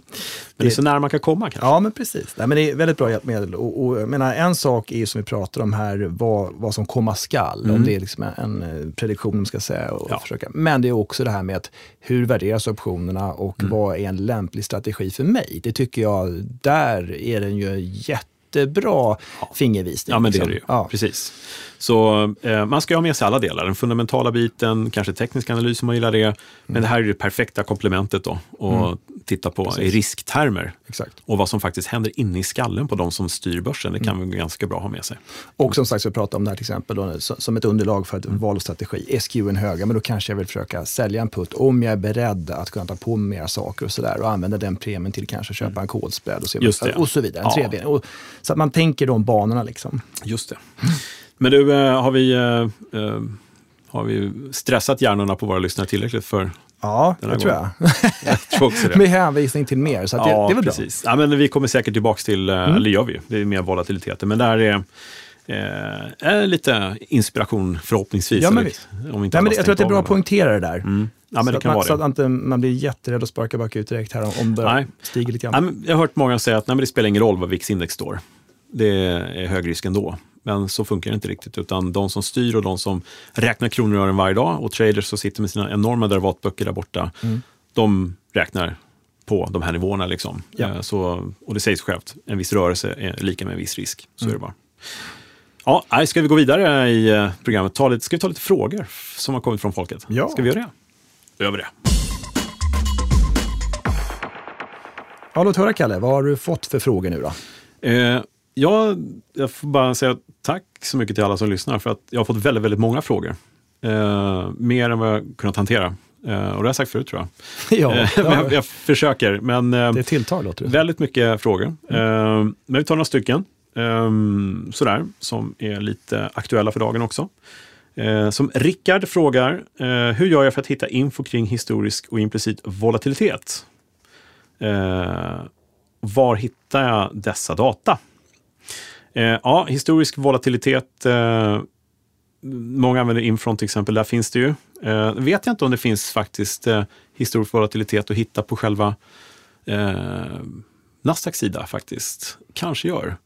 det är så nära man kan komma kanske. Ja, men precis. Nej, men det är väldigt bra hjälpmedel. Och, och, menar, en sak är ju som vi pratar om här, vad, vad som komma skall. Om det är liksom en, en eh, prediktion, man ska säga. Och Mm. Ja. försöka. Men det är också det här med att hur värderas optionerna och Mm. vad är en lämplig strategi för mig? Det tycker jag, där är den ju jättebra fingervisning. Ja, men det är liksom. det ju. Ja. Precis. Så eh, man ska ha med sig alla delar. Den fundamentala biten, kanske teknisk analys om man gillar det. Men det här är det perfekta komplementet då. Och titta på i risktermer. Exakt. Och vad som faktiskt händer inne i skallen på de som styr börsen. Det kan Mm. vara ganska bra ha med sig. Och som sagt, så pratar om det här till exempel då, som ett underlag för ett Mm. val och strategi. SQn höga, men då kanske jag vill försöka sälja en putt om jag är beredd att kunna ta på mig mera saker och sådär och använda den premien till kanske köpa en kodspread och, se Mm. Just det. och så vidare. En Ja. Och, så att man tänker de banorna liksom. Just det. Men du, eh, har vi, eh, eh, har vi stressat hjärnorna på våra lyssnare tillräckligt för? Ja, det tror jag. Jag tror också det. Med hänvisning till mer, så att det, ja, det är väl precis. Ja, men vi kommer säkert tillbaka till, mm. eller gör vi, det är mer volatiliteter. Men där är, eh, lite inspiration förhoppningsvis. Ja, men visst. om inte bra. Nej, men jag tror att det är bra att poängtera det där. Mm. Ja, men så det att kan man, vara så att inte man blir jätterädd och sparkar bakut direkt här om, om det Nej. stiger lite grann. men jag har hört många säga att nej, men det spelar ingen roll vad VIX-index står. Det är hög risk ändå. Men så funkar det inte riktigt, utan de som styr och de som räknar kronor och ören varje dag och traders som sitter med sina enorma derivatböcker där borta, Mm. de räknar på de här nivåerna. Liksom. Ja. Eh, Så, och det sägs självt, en viss rörelse är lika med en viss risk. Så Mm. är det bara. Ja, ska vi gå vidare i eh, programmet? Ta lite, ska vi ta lite frågor som har kommit från folket? Ja. Ska vi göra det? Då gör vi det. Ja, låt höra Kalle, vad har du fått för frågor nu då? Eh, ja, jag får bara säga tack så mycket till alla som lyssnar för att jag har fått väldigt, väldigt många frågor. Eh, mer än vad jag kunnat hantera. Eh, och det har jag sagt förut tror jag. Ja, Eh, jag, jag försöker, men eh, det tilltar låter det väldigt mycket frågor. Eh, men vi tar några stycken eh, sådär, som är lite aktuella för dagen också. Eh, som Rickard frågar, hur gör jag för att hitta info kring historisk och implicit volatilitet? Var hittar jag dessa data? Eh, ja, historisk volatilitet, eh, många använder Infront till exempel, där finns det ju. Eh, vet jag inte om det finns faktiskt eh, historisk volatilitet att hitta på själva eh, Nasdaqs sida faktiskt. Kanske gör.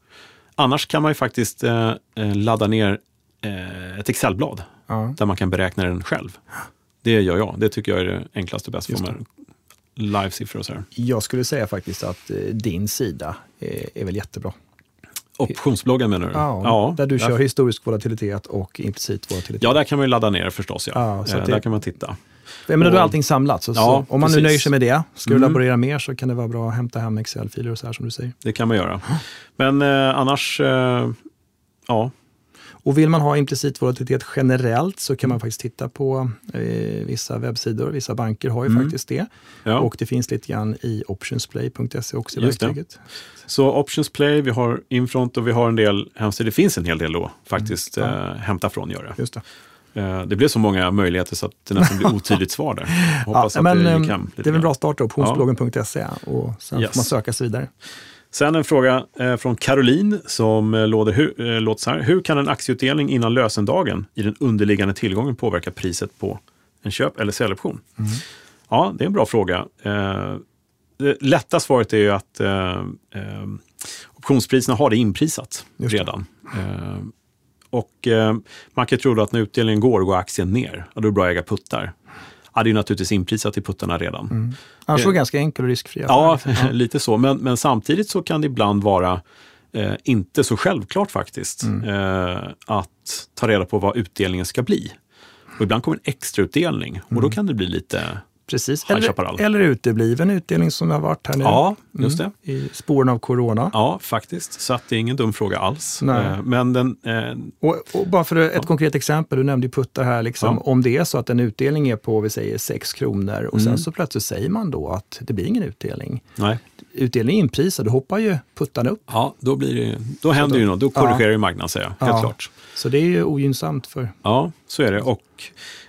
Annars kan man ju faktiskt eh, eh, ladda ner ett Excel-blad Ja. där man kan beräkna den själv. Det gör jag. Det tycker jag är det enklaste och bästa. Man live-siffror och sådär. Jag skulle säga faktiskt att din sida är, är väl jättebra. Optionsbloggen menar du? Ja, där du där- kör historisk volatilitet och implicit volatilitet. Ja, där kan man ju ladda ner förstås. Ja. Ja, så Eh, det- Där kan man titta. Jag menar, då är och- allting samlat. Så, Ja, så, om man nu precis. nöjer sig med det, ska du Mm. laborera mer så kan det vara bra att hämta hem Excel-filer och så här som du säger. Det kan man göra. Men eh, annars, eh, ja. Och vill man ha implicit volatilitet generellt så kan man faktiskt titta på eh, vissa webbsidor. Vissa banker har ju Mm. faktiskt det. ja. Och det finns lite grann i optionsplay.se också i verktyget. Så Options Play, vi har Infront och vi har en del hemsidor. Det finns en hel del då faktiskt Mm. Ja. eh, hämta från gör det. Just det. Eh, det blev så många möjligheter så att det nästan blir otydligt svar där. Hoppas Ja, att men, det ehm, gick hem. det är en bra start, optionsbloggen.se och sen Yes. får man söka sig vidare. Sen en fråga eh, från Caroline som eh, låter, eh, låter så här. Hur kan en aktieutdelning innan lösendagen i den underliggande tillgången påverka priset på en köp eller säljoption? Mm. Ja, det är en bra fråga. Det lätta svaret är ju att optionspriserna har det inprisat det. redan. Och man kan ju tro att när utdelningen går, går aktien ner. Ja, då är det bra att äga puttar. Ja, är ju naturligtvis inprisat i puttarna redan. Mm. Annars var det ganska enkel och riskfri Ja, affär. lite så. Men, men samtidigt så kan det ibland vara eh, inte så självklart faktiskt Mm. eh, att ta reda på vad utdelningen ska bli. Och ibland kommer en extrautdelning och Mm. då kan det bli lite... Precis. Eller, eller utebliven utdelning som har varit här nu. Ja, just det. I spåren av corona. Ja, faktiskt. Så att det är ingen dum fråga alls. Nej. Eh, men den... Eh, Och, och bara för ett konkret exempel, du nämnde ju puttar här, liksom, Ja. om det är så att en utdelning är på, vi säger 6 kronor och Mm. sen så plötsligt säger man då att det blir ingen utdelning. nej, Utdelningen är inprisad, då hoppar ju puttarna upp. ja, då, blir det, då händer ju något. Då korrigerar ju marknaden, säger jag. Helt Ja. klart. Så det är ju ogynnsamt för... Ja, så är det. Och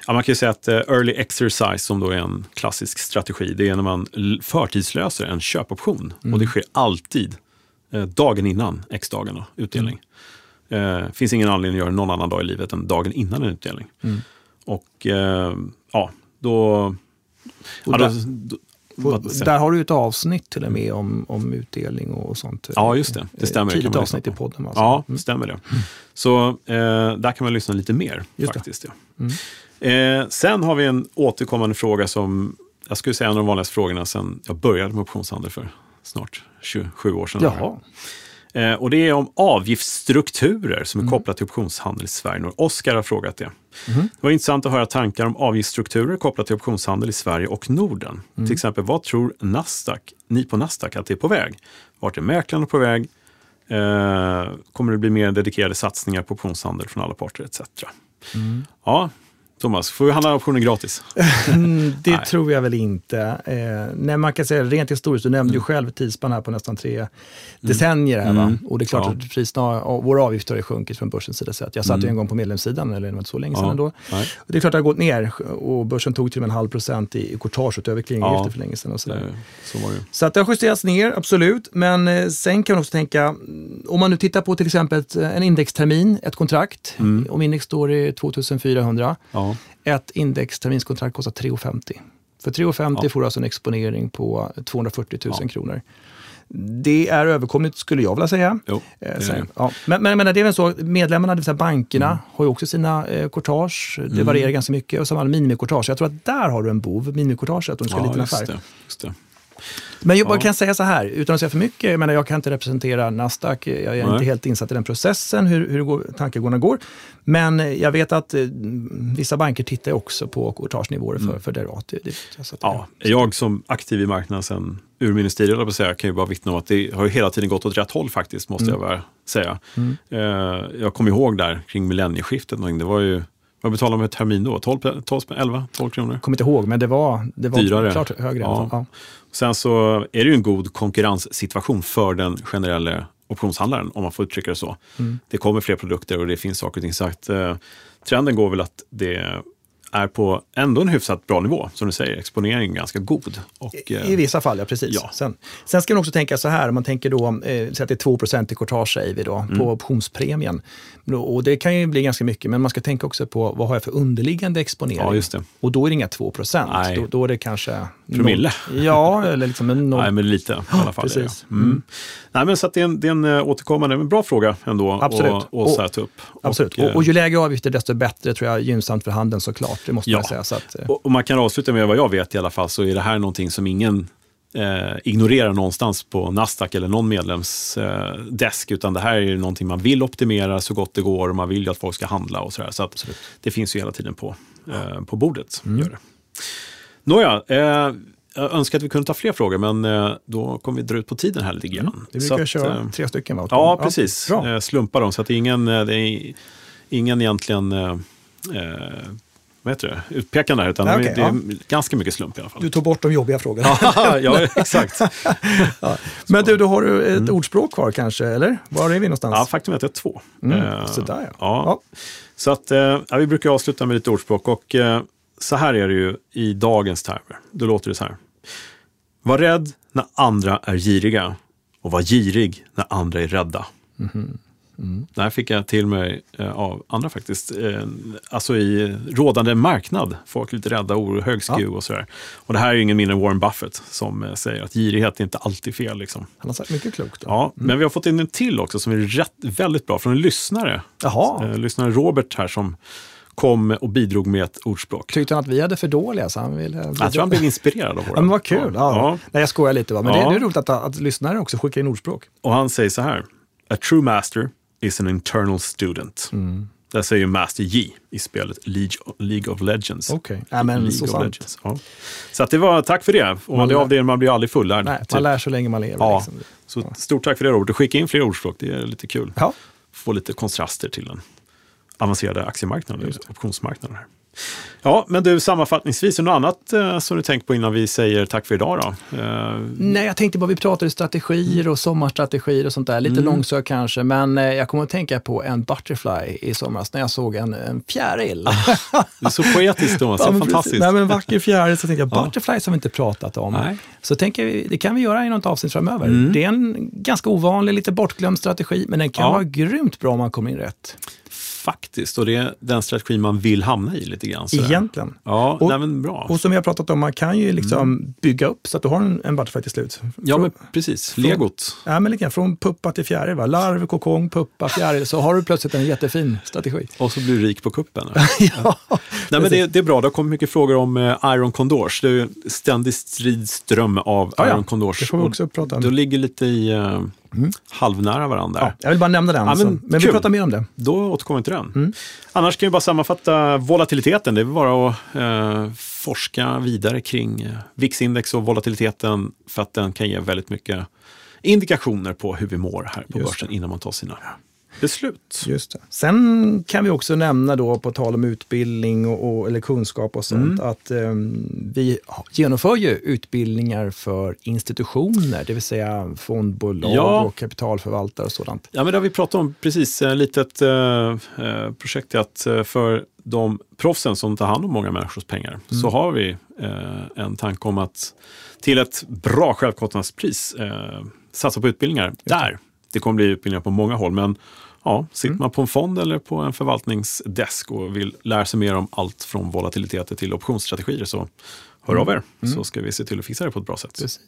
ja, man kan ju säga att eh, early exercise, som då är en klassisk strategi, det är när man förtidslöser en köpoption. Och det sker alltid eh, dagen innan X-dagen, då, utdelning. Eh, finns ingen anledning att göra det någon annan dag i livet än dagen innan en utdelning. Mm. Och eh, ja, då... Och ja, då, där- då Och där har du ett avsnitt till och med om, om utdelning och sånt. Ja, just det. Det stämmer. Det Tidigt avsnitt i podden. Alltså. Ja, stämmer det. Så eh, där kan man lyssna lite mer Just det. faktiskt. Ja. Eh, sen har vi en återkommande fråga som jag skulle säga är en av de vanligaste frågorna sedan jag började med optionshandel för snart 27 år sedan. Jaha. Eh, och det är om avgiftsstrukturer som är Mm. kopplat till optionshandel i Sverige. Och Oskar har frågat det. Mhm. Det var intressant att höra tankar om avgiftsstrukturer kopplat till optionshandel i Sverige och Norden. Mm. Till exempel, vad tror Nasdaq, ni på Nasdaq att det är på väg? Vart är mäklarna på väg? Eh, kommer det bli mer dedikerade satsningar på optionshandel från alla parter etc. Mm. Ja, Thomas, får vi handla optioner gratis? Mm, det Nej. tror jag väl inte. Eh, nej, man kan säga rent historiskt, du nämnde ju själv tidsspann här på nästan tre decennier. Här? Mm. Och det är klart Ja. att priserna, våra avgifter har ju sjunkit från börsens sida. Så att jag satt ju Mm. en gång på medlemssidan, eller det var inte så länge sedan Ja. ändå. Nej. Och det är klart att det har gått ner och börsen tog till och med en halv procent i, i courtaget över Ja. för länge sedan. Och. Eh, Så var det ju. Så att det har justerats ner, absolut. Men eh, sen kan man också tänka, mm, om man nu tittar på till exempel ett, en indextermin, ett kontrakt. Mm. Om index står i 2400, Ja. Ett indexterminskontrakt kostar 3,50. För 3,50 Ja. får du alltså en exponering på 240 000 Ja. kronor. Det är överkomligt skulle jag vilja säga. Jo, Eh, det sen, det. ja. Men, men, men det är väl så, medlemmarna, det vill säga bankerna, Mm. har ju också sina eh, courtage. Det varierar ganska mycket. Och så har man minimicourtage. Jag tror att där har du en bov, minimicourtage, att de ska ha en liten affär. det. Men jag Ja. kan säga så här, utan att säga för mycket, jag menar jag kan inte representera Nasdaq, jag är Nej. inte helt insatt i den processen, hur, hur går, tankegångarna går. Men jag vet att eh, vissa banker tittar också på courtagenivåer för, för derivat. Det, det, Mm. Ja, jag som aktiv i marknaden sedan urminnes tider, jag på säga, kan ju bara vittna om att det har ju hela tiden gått åt rätt håll faktiskt, måste jag bara säga. Eh, jag kommer ihåg där kring millennieskiftet, det var ju, vad betalade man med termin då? 12, 12, 11, 12 kronor? Kommer inte ihåg, men det var, det var Dyrare. klart högre. Ja. Ja. Sen så är det ju en god konkurrenssituation för den generella optionshandlaren, om man får uttrycka det så. Mm. Det kommer fler produkter och det finns saker och ting. Så att, eh, trenden går väl att det är på ändå en hyfsat bra nivå. Som du säger, exponeringen är ganska god. Och, eh, I vissa fall, ja precis. Ja. Sen, sen ska man också tänka så här, om man tänker då, eh, säg att det är 2% i courtage säger vi då, Mm. på optionspremien. Och det kan ju bli ganska mycket, men man ska tänka också på vad har jag för underliggande exponering. Ja, just det. Och då är det inga 2 Nej. då, då är det kanske... Promille. Noll. Ja, eller liksom en noll. Nej, men lite i alla fall. är det. precis. Mm. Nej, men så det är en, det är en eh, återkommande, men bra fråga ändå Absolut. och, Och- upp. Absolut. Och, Och, och ju lägre avgifter desto bättre tror jag gynnsamt för handeln såklart. Det måste Ja. man säga. Så att, eh, Och, och man kan avsluta med vad jag vet i alla fall, så är det här någonting som ingen eh, ignorerar någonstans på Nasdaq eller någon medlemsdesk, eh, utan det här är någonting man vill optimera så gott det går och man vill ju att folk ska handla och sådär. Så att det finns ju hela tiden på, eh, på bordet. Gör det. Nåja, eh, jag önskar att vi kunde ta fler frågor, men eh, då kommer vi dra ut på tiden här lite grann. vi Så brukar att, köra eh, tre stycken va? Ja, precis. Eh, slumpa dem, så att det är ingen, det är ingen egentligen eh, vad heter det? utpekande här, utan Nej, det, det är ganska mycket slump i alla fall. Du tog bort de jobbiga frågorna. ja, exakt. Men du, då har du ett ordspråk kvar kanske, eller? Var är vi någonstans? Ja, faktum är att jag har två. Mm, Eh, så där, ja. ja. Så att, eh, ja, vi brukar avsluta med lite ordspråk och eh, så här är det ju i dagens termer. Då låter det så här. Var rädd när andra är giriga och var girig när andra är rädda. Mhm. Mm. Det här fick jag till mig eh, av andra faktiskt. Eh, alltså i rådande marknad. Folk är lite rädda, oro, hög skew och sådär. Och det här är ju ingen mindre än Warren Buffett som eh, säger att girighet är inte alltid fel. Liksom. Han har sagt mycket klokt. Då. Ja, men vi har fått in en till också som är rätt, väldigt bra från en lyssnare. Jaha, lyssnaren Robert här som kom och bidrog med ett ordspråk. tyckte han att vi hade för dåliga så han ville... Jag tror han blev inspirerad av våra. Ja, men vad kul. Ja. Ja. Nej, jag skojar lite, va? men Ja. det, det är roligt att, att lyssnare också skickar in ordspråk. Och han säger så här. A true master is an internal student. Mm. Där säger Master Yi i spelet League, of Legends. Okej, ja, men League så sant. Ja. Så att det var, tack för det. Och Man det lär- av det man blir aldrig fullärd. Nej, typ. man lär så länge man lever. Ja. Liksom. Så stort tack för det Robert. Och skicka in fler ordspråk, det är lite kul. Ja. Få lite kontraster till den avancerade aktiemarknaden, optionsmarknaden. Här. Ja, men du sammanfattningsvis, är det något annat eh, som du tänkt på innan vi säger tack för idag då? Eh, Nej, jag tänkte bara, vi pratade strategier och sommarstrategier och sånt där. Lite Mm. långsökt kanske, men eh, jag kommer att tänka på en butterfly i somras när jag såg en, en fjäril. det är så poetiskt så Ja, fantastiskt. Nej, men en vacker fjäril, så tänkte jag, Ja. butterflies har vi inte pratat om. Nej. Så tänker vi, det kan vi göra i något avsnitt framöver. Mm. Det är en ganska ovanlig, lite bortglömd strategi, men den kan Ja. vara grymt bra om man kommer in rätt. Faktiskt, och det är den strategi man vill hamna i lite grann. sådär. Egentligen. Ja, Och- nej, men bra. Och som vi har pratat om, man kan ju liksom Mm. bygga upp så att du har en, en butterfly till slut. ja, Från- men precis. Legot. Ja, men grann, från puppa till fjäril. Va? Larv, kokong, puppa, fjäril. Så har du plötsligt en jättefin strategi. Och så blir du rik på kuppen. ja, Nej, men det, det är bra, det har kommit mycket frågor om eh, Iron Condors. Det är ständig stridström av Ja, ja. Iron Condors. det får vi också prata om. De ligger lite i eh, halvnära varandra. Ja, jag vill bara nämna den. Ja, men men vi pratar mer om det. Då återkommer vi till den. Mm. Annars kan vi bara sammanfatta volatiliteten. Det är bara att eh, forska vidare kring eh, VIX-index och volatiliteten för att den kan ge väldigt mycket indikationer på hur vi mår här på Just börsen innan man tar sina beslut. Just det. Sen kan vi också nämna då, på tal om utbildning och, och, eller kunskap och sånt, Mm. att ehm, vi genomför ju utbildningar för institutioner, det vill säga fondbolag Ja. och kapitalförvaltare och sådant. Ja, men det har vi pratat om precis. Ett litet eh, eh, projekt är att eh, för de proffsen som tar hand om många människors pengar så har vi eh, en tanke om att till ett bra självkostnadspris eh, satsa på utbildningar där. Det kommer bli utbildningar på många håll, men ja, sitter man på en fond eller på en förvaltningsdesk och vill lära sig mer om allt från volatiliteter till optionsstrategier så hör av er så ska vi se till att fixa det på ett bra sätt. Precis.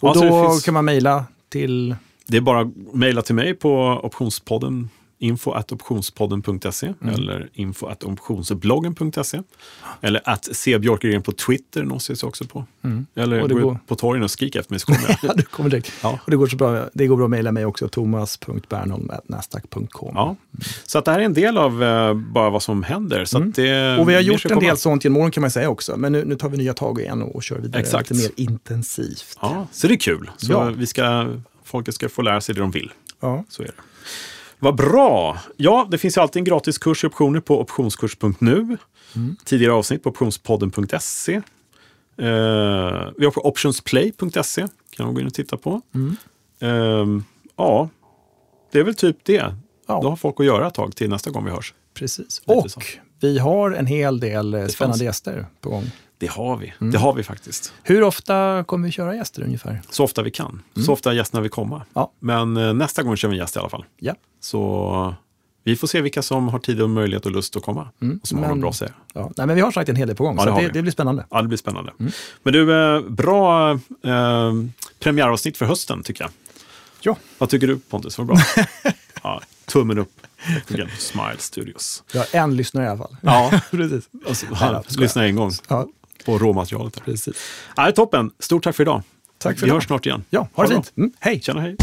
Och så det då finns- kan man mejla till Det är bara att mejla till mig på optionspodden info at optionspodden.se Mm. eller info at optionsbloggen.se eller att se Björkegren på Twitter nås vi också på. Eller Mm. Och det gå går- på torgen och skrika efter mig så kommer jag. Ja, du kommer direkt. Ja. Och det går, så bra, det går bra att mejla mig också, thomas.bernholm.nasdaq.com. ja. Så att det här är en del av eh, bara vad som händer. Så att det, Mm. Och vi har gjort en komma. del sånt genom åren kan man säga också, men nu, nu tar vi nya tag igen och, och kör vidare Exakt. lite mer intensivt. Ja, så det är kul. Så Ja. vi ska, folket ska få lära sig det de vill. Ja. Så är det. Vad bra! Ja, det finns ju alltid en gratis kurs i optioner på optionskurs.nu. Mm. Tidigare avsnitt på optionspodden.se. Eh, vi har på optionsplay.se. kan man gå in och titta på. Mm. Eh, ja, det är väl typ det. Ja. Då har folk att göra ett tag till nästa gång vi hörs. Precis. Lite Och så. vi har en hel del eh, spännande fanns- gäster på gång. Det har vi. Mm. Det har vi faktiskt. Hur ofta kommer vi köra gäster ungefär? Så ofta vi kan. Så ofta gästerna vill komma. Mm. Ja. Men eh, nästa gång kör vi en gäst i alla fall. Ja. Så vi får se vilka som har tid och möjlighet och lust att komma. Och som har Mm. men- något bra att säga. ja. Nej, men vi har sagt en hel del på gång, Ja, så det har det, det blir spännande. Ja, det blir spännande. Mm. Men du, eh, bra eh, premiäravsnitt för hösten tycker jag. Ja. Vad tycker du Pontus? Var bra? ja, tummen upp. Smile Studios. Vi har en lyssnare i alla fall. Ja, Precis. alltså, Nej, då, skojar. lyssna en gång Ja, på råmaterialet. Precis. Ja, toppen. Stort tack för idag. Tack för Vi idag. hörs snart igen. Ja, ha det bra. fint. Mm, hej! Tjena, hej.